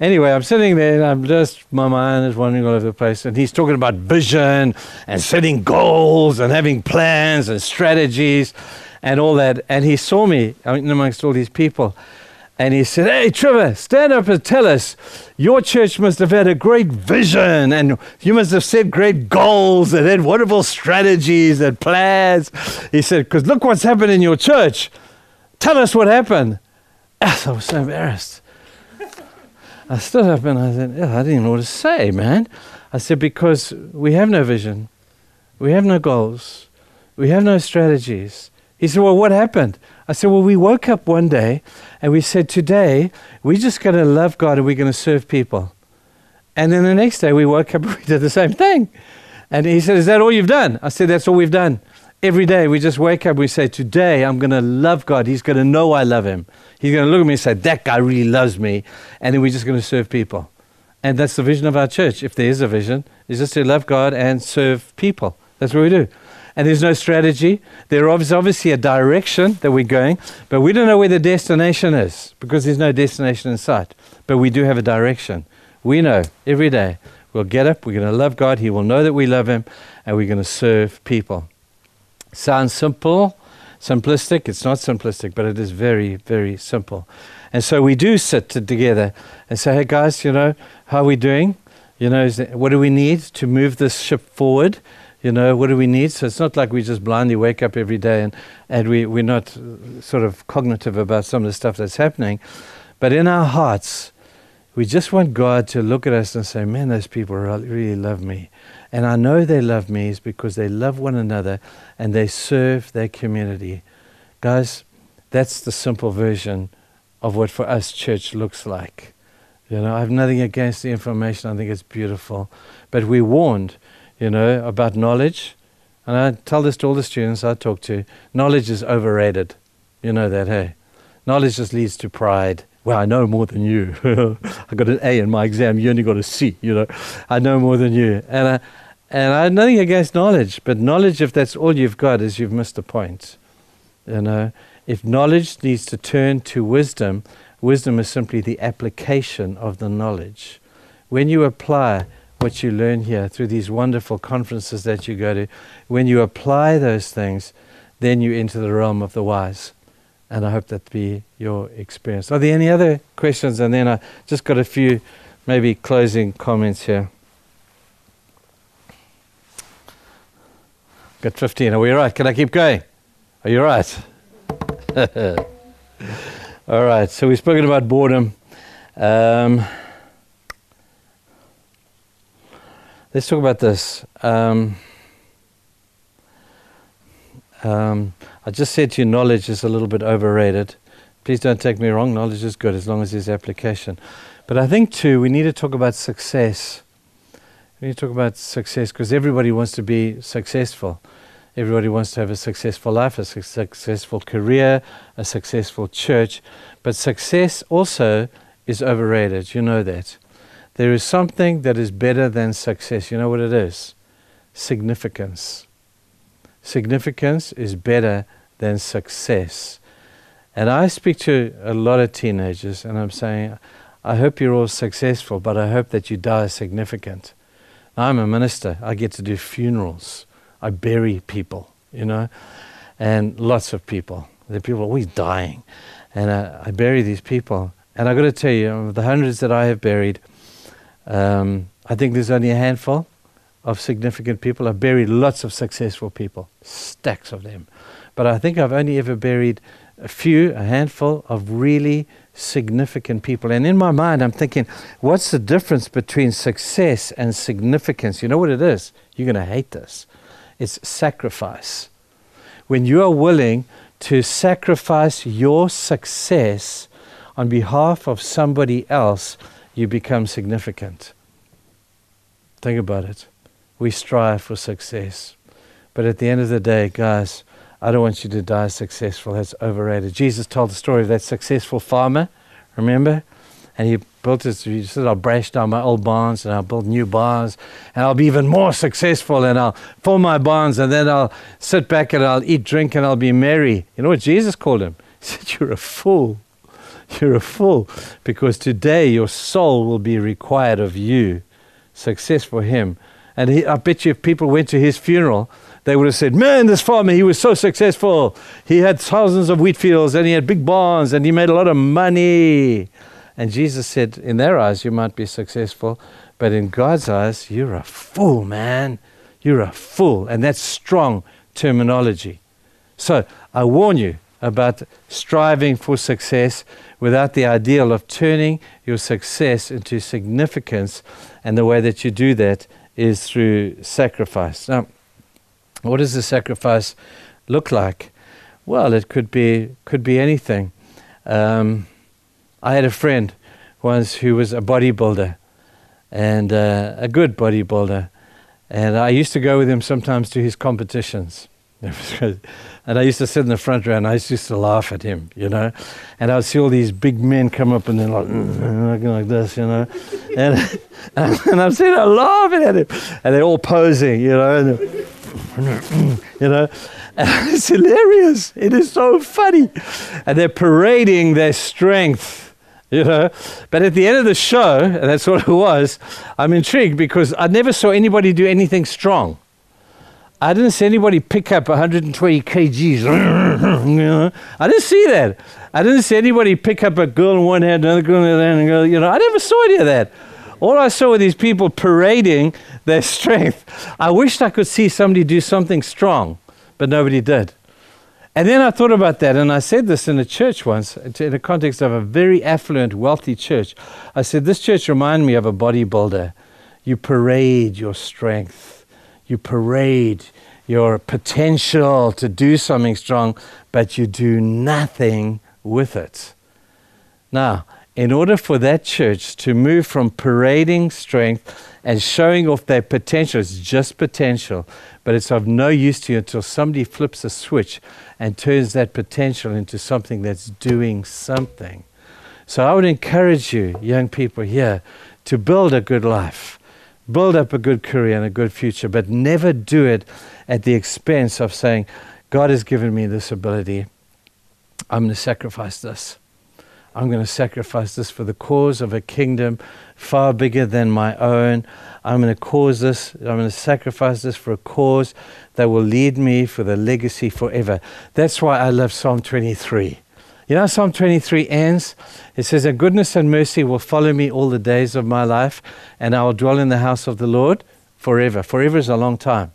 Anyway, I'm sitting there and I'm just, my mind is wandering all over the place. And he's talking about vision and setting goals and having plans and strategies and all that. And he saw me amongst all these people. And he said, Hey, Trevor, stand up and tell us. Your church must have had a great vision and you must have set great goals and had wonderful strategies and plans. He said, Because look what's happened in your church. Tell us what happened. I was so embarrassed. I stood up and I said, I didn't know what to say, man. I said, Because we have no vision, we have no goals, we have no strategies. He said, Well, what happened? I said, Well, we woke up one day and we said, Today, we're just going to love God and we're going to serve people. And then the next day, we woke up and we did the same thing. And he said, Is that all you've done? I said, That's all we've done. Every day, we just wake up, we say, Today, I'm going to love God. He's going to know I love him. He's going to look at me and say, That guy really loves me. And then we're just going to serve people. And that's the vision of our church. If there is a vision, is just to love God and serve people. That's what we do and there's no strategy. There is obviously a direction that we're going, but we don't know where the destination is because there's no destination in sight. But we do have a direction. We know every day we'll get up, we're going to love God, He will know that we love Him, and we're going to serve people. Sounds simple, simplistic. It's not simplistic, but it is very, very simple. And so we do sit together and say, hey guys, you know, how are we doing? You know, there, what do we need to move this ship forward? You know, what do we need? So it's not like we just blindly wake up every day and, and we, we're not uh, sort of cognitive about some of the stuff that's happening. But in our hearts, we just want God to look at us and say, man, those people really love me. And I know they love me is because they love one another and they serve their community. Guys, that's the simple version of what for us church looks like. You know, I have nothing against the information. I think it's beautiful. But we warned you know, about knowledge. And I tell this to all the students I talk to knowledge is overrated. You know that, hey? Knowledge just leads to pride. Well, I know more than you. I got an A in my exam. You only got a C. You know, I know more than you. And I, and I have nothing against knowledge, but knowledge, if that's all you've got, is you've missed the point. You know, if knowledge needs to turn to wisdom, wisdom is simply the application of the knowledge. When you apply what you learn here through these wonderful conferences that you go to, when you apply those things, then you enter the realm of the wise. And I hope that be your experience. Are there any other questions? And then I just got a few maybe closing comments here. Got 15. Are we all right? Can I keep going? Are you all right? all right. So we've spoken about boredom. Um, Let's talk about this. Um, um, I just said to you, knowledge is a little bit overrated. Please don't take me wrong, knowledge is good as long as there's application. But I think, too, we need to talk about success. We need to talk about success because everybody wants to be successful. Everybody wants to have a successful life, a su- successful career, a successful church. But success also is overrated. You know that. There is something that is better than success. You know what it is? Significance. Significance is better than success. And I speak to a lot of teenagers and I'm saying, I hope you're all successful, but I hope that you die significant. I'm a minister. I get to do funerals. I bury people, you know, and lots of people. The people are always dying. And I, I bury these people. And I've got to tell you, of the hundreds that I have buried, um, I think there's only a handful of significant people. I've buried lots of successful people, stacks of them. But I think I've only ever buried a few, a handful of really significant people. And in my mind, I'm thinking, what's the difference between success and significance? You know what it is? You're going to hate this. It's sacrifice. When you are willing to sacrifice your success on behalf of somebody else, you become significant. Think about it. We strive for success. But at the end of the day, guys, I don't want you to die successful. That's overrated. Jesus told the story of that successful farmer, remember? And he built his, he said, I'll brash down my old barns and I'll build new barns and I'll be even more successful and I'll fill my barns and then I'll sit back and I'll eat, drink, and I'll be merry. You know what Jesus called him? He said, You're a fool. You're a fool because today your soul will be required of you. Success for him. And he, I bet you if people went to his funeral, they would have said, Man, this farmer, he was so successful. He had thousands of wheat fields and he had big barns and he made a lot of money. And Jesus said, In their eyes, you might be successful, but in God's eyes, you're a fool, man. You're a fool. And that's strong terminology. So I warn you about striving for success without the ideal of turning your success into significance. And the way that you do that is through sacrifice. Now, what does the sacrifice look like? Well, it could be could be anything. Um, I had a friend once who was a bodybuilder, and uh, a good bodybuilder, and I used to go with him sometimes to his competitions. and I used to sit in the front row and I used to laugh at him, you know. And I'd see all these big men come up and they're like, mm, mm, mm, looking like this, you know. And, and I'm sitting there laughing at him. And they're all posing, you know. And, you know. And it's hilarious. It is so funny. And they're parading their strength, you know. But at the end of the show, and that's what it was, I'm intrigued because I never saw anybody do anything strong. I didn't see anybody pick up 120 kgs. I didn't see that. I didn't see anybody pick up a girl in one hand, another girl in the other hand. You know, I never saw any of that. All I saw were these people parading their strength. I wished I could see somebody do something strong, but nobody did. And then I thought about that, and I said this in a church once, in the context of a very affluent, wealthy church. I said, This church reminded me of a bodybuilder. You parade your strength you parade your potential to do something strong, but you do nothing with it. Now, in order for that church to move from parading strength and showing off their potential, it's just potential, but it's of no use to you until somebody flips a switch and turns that potential into something that's doing something. So I would encourage you, young people here, to build a good life build up a good career and a good future, but never do it at the expense of saying, God has given me this ability. I'm going to sacrifice this. I'm going to sacrifice this for the cause of a kingdom far bigger than my own. I'm going to cause this, I'm going to sacrifice this for a cause that will lead me for the legacy forever. That's why I love Psalm 23. You know, Psalm 23 ends. It says, And goodness and mercy will follow me all the days of my life, and I will dwell in the house of the Lord forever. Forever is a long time.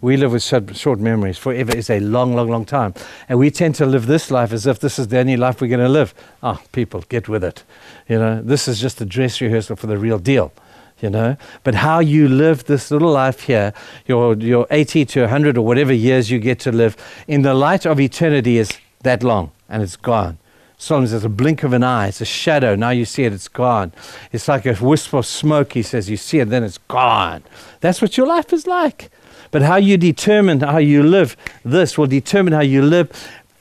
We live with short, memories. Forever is a long, long, long time. And we tend to live this life as if this is the only life we're going to live. Ah, oh, people, get with it. You know, this is just a dress rehearsal for the real deal you know. But how you live this little life here, your, your 80 to 100 or whatever years you get to live, in the light of eternity is that long and it's gone. Solomon says, a blink of an eye, it's a shadow. Now you see it, it's gone. It's like a wisp of smoke, he says. You see it, then it's gone. That's what your life is like. But how you determine how you live, this will determine how you live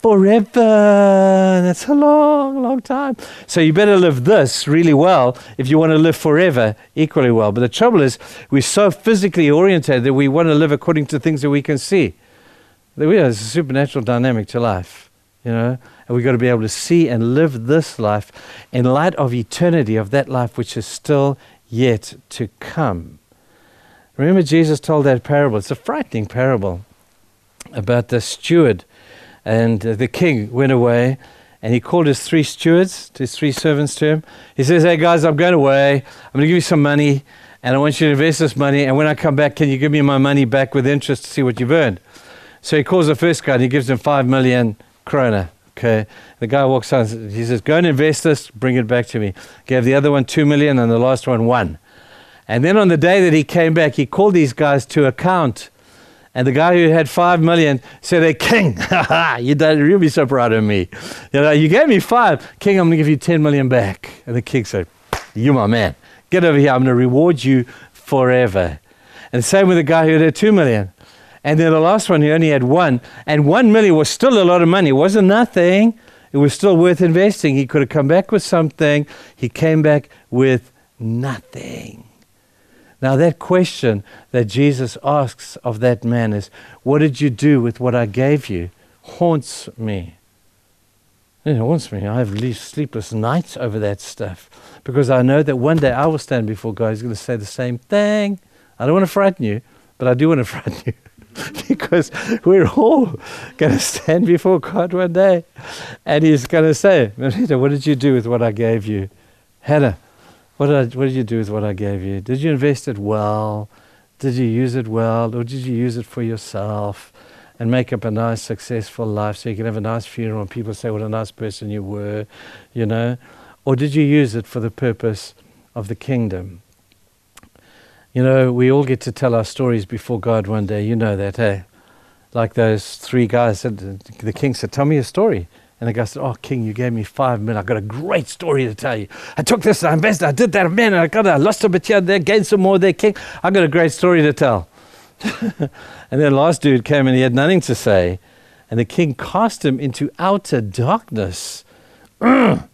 forever. That's a long, long time. So you better live this really well if you want to live forever equally well. But the trouble is, we're so physically oriented that we want to live according to things that we can see. There's a supernatural dynamic to life you know, and we've got to be able to see and live this life in light of eternity, of that life which is still yet to come. Remember, Jesus told that parable. It's a frightening parable about the steward and uh, the king went away and he called his three stewards, his three servants to him. He says, Hey guys, I'm going away. I'm going to give you some money and I want you to invest this money. And when I come back, can you give me my money back with interest to see what you've earned? So he calls the first guy and he gives him five million krona. Okay. The guy walks on, he says, Go and invest this, bring it back to me. Gave the other one two million and the last one one. And then on the day that he came back, he called these guys to account. And the guy who had five million said, Hey, King, you don't, you'll be so proud of me. You know, you gave me five. King, I'm going to give you 10 million back. And the king said, You're my man. Get over here. I'm going to reward you forever. And same with the guy who had two million. And then the last one, he only had one. And one million was still a lot of money. It wasn't nothing. It was still worth investing. He could have come back with something. He came back with nothing. Now, that question that Jesus asks of that man is, What did you do with what I gave you? haunts me. It haunts me. I have sleepless nights over that stuff because I know that one day I will stand before God. He's going to say the same thing. I don't want to frighten you, but I do want to frighten you because we're all going to stand before God one day. And He's going to say, Marita, what did you do with what I gave you? Hannah, what did, I, what did you do with what I gave you? Did you invest it well? Did you use it well? Or did you use it for yourself? and make up a nice, successful life so you can have a nice funeral and people say what a nice person you were, you know? Or did you use it for the purpose of the kingdom? You know, we all get to tell our stories before God one day. You know that, eh? Like those three guys said, the king said, Tell me a story. And the guy said, Oh, king, you gave me five minutes. I've got a great story to tell you. I took this, I invested, I did that, man, I got, I lost a bit here, there, gained some more there, king. I've got a great story to tell. and then the last dude came and he had nothing to say. And the king cast him into outer darkness.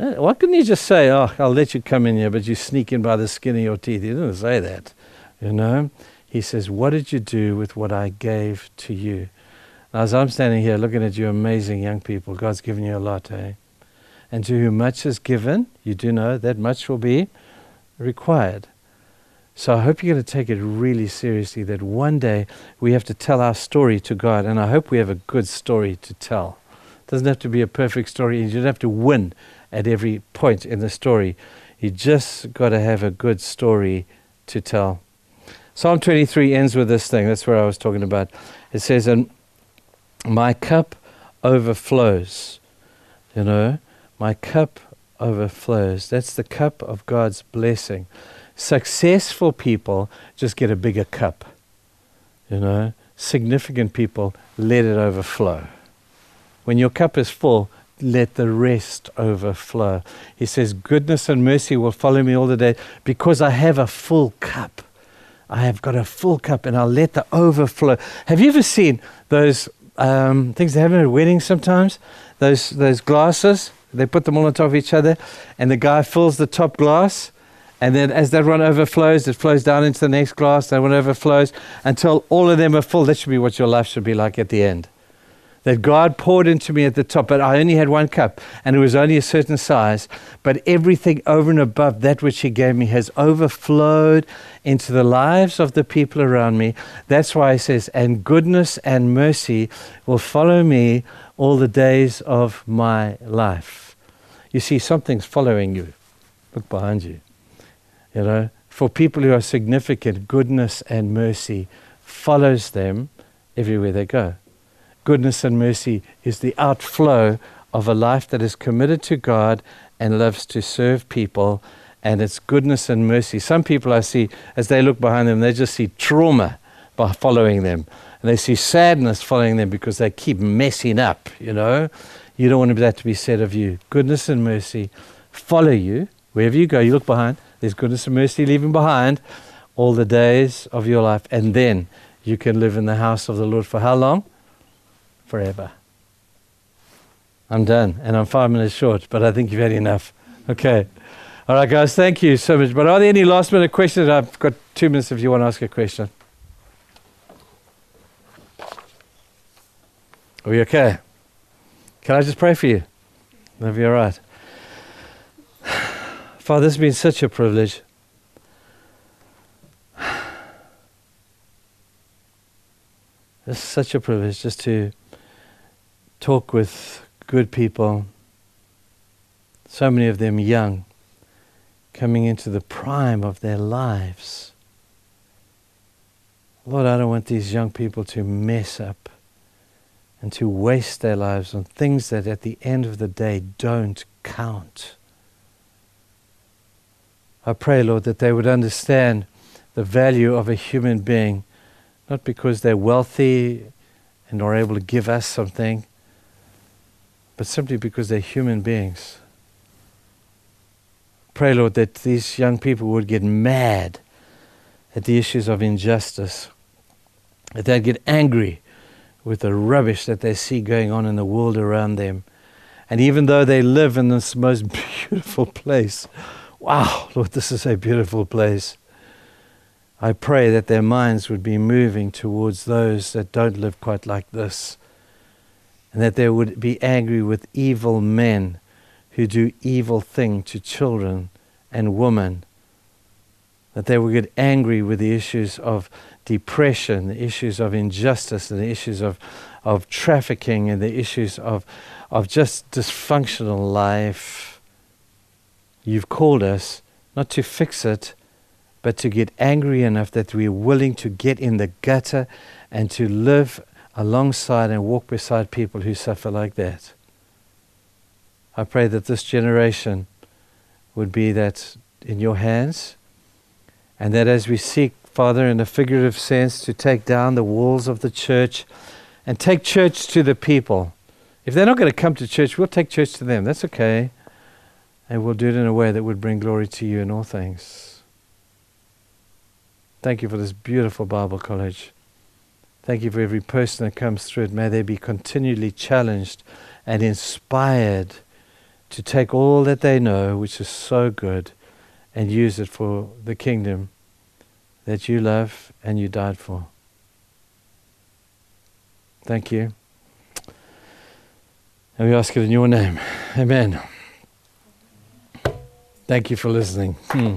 Why couldn't he just say, Oh, I'll let you come in here, but you sneak in by the skin of your teeth? He didn't say that. You know? He says, What did you do with what I gave to you? Now, as I'm standing here looking at you, amazing young people, God's given you a lot, eh? And to whom much is given, you do know that much will be required. So I hope you're going to take it really seriously that one day we have to tell our story to God, and I hope we have a good story to tell. It doesn't have to be a perfect story, you don't have to win at every point in the story. You just got to have a good story to tell. Psalm 23 ends with this thing. That's where I was talking about. It says, And my cup overflows. You know, my cup overflows. That's the cup of God's blessing. Successful people just get a bigger cup. You know, significant people let it overflow. When your cup is full, let the rest overflow. He says, Goodness and mercy will follow me all the day because I have a full cup. I have got a full cup and I'll let the overflow. Have you ever seen those um, things they have at weddings sometimes? Those, those glasses, they put them all on top of each other and the guy fills the top glass and then as that one overflows, it flows down into the next glass, that one overflows until all of them are full. That should be what your life should be like at the end. That God poured into me at the top, but I only had one cup and it was only a certain size. But everything over and above that which He gave me has overflowed into the lives of the people around me. That's why He says, and goodness and mercy will follow me all the days of my life. You see, something's following you. Look behind you. You know, for people who are significant, goodness and mercy follows them everywhere they go. Goodness and mercy is the outflow of a life that is committed to God and loves to serve people, and it's goodness and mercy. Some people I see, as they look behind them, they just see trauma by following them, and they see sadness following them because they keep messing up, you know. You don't want that to be said of you. Goodness and mercy follow you wherever you go. You look behind, there's goodness and mercy leaving behind all the days of your life. And then you can live in the house of the Lord for how long? Forever. I'm done. And I'm five minutes short, but I think you've had enough. Okay. All right, guys, thank you so much. But are there any last minute questions? I've got two minutes if you want to ask a question. Are we okay? Can I just pray for you? That'll be all right. Father, this has been such a privilege. It's such a privilege just to talk with good people, so many of them young, coming into the prime of their lives. Lord, I don't want these young people to mess up and to waste their lives on things that at the end of the day don't count. I pray, Lord, that they would understand the value of a human being, not because they're wealthy and are able to give us something, but simply because they're human beings. Pray, Lord, that these young people would get mad at the issues of injustice, that they'd get angry with the rubbish that they see going on in the world around them. And even though they live in this most beautiful place, wow, Lord, this is a beautiful place. I pray that their minds would be moving towards those that don't live quite like this. And that they would be angry with evil men who do evil thing to children and women. That they would get angry with the issues of depression, the issues of injustice, and the issues of, of trafficking, and the issues of, of just dysfunctional life. You've called us not to fix it, but to get angry enough that we're willing to get in the gutter and to live alongside and walk beside people who suffer like that. I pray that this generation would be that in your hands, and that as we seek, Father, in a figurative sense, to take down the walls of the church and take church to the people. If they're not going to come to church, we'll take church to them. That's okay. And we'll do it in a way that would bring glory to you in all things. Thank you for this beautiful Bible college. Thank you for every person that comes through it. May they be continually challenged and inspired to take all that they know, which is so good, and use it for the kingdom that you love and you died for. Thank you. And we ask it in your name. Amen. Thank you for listening. Hmm.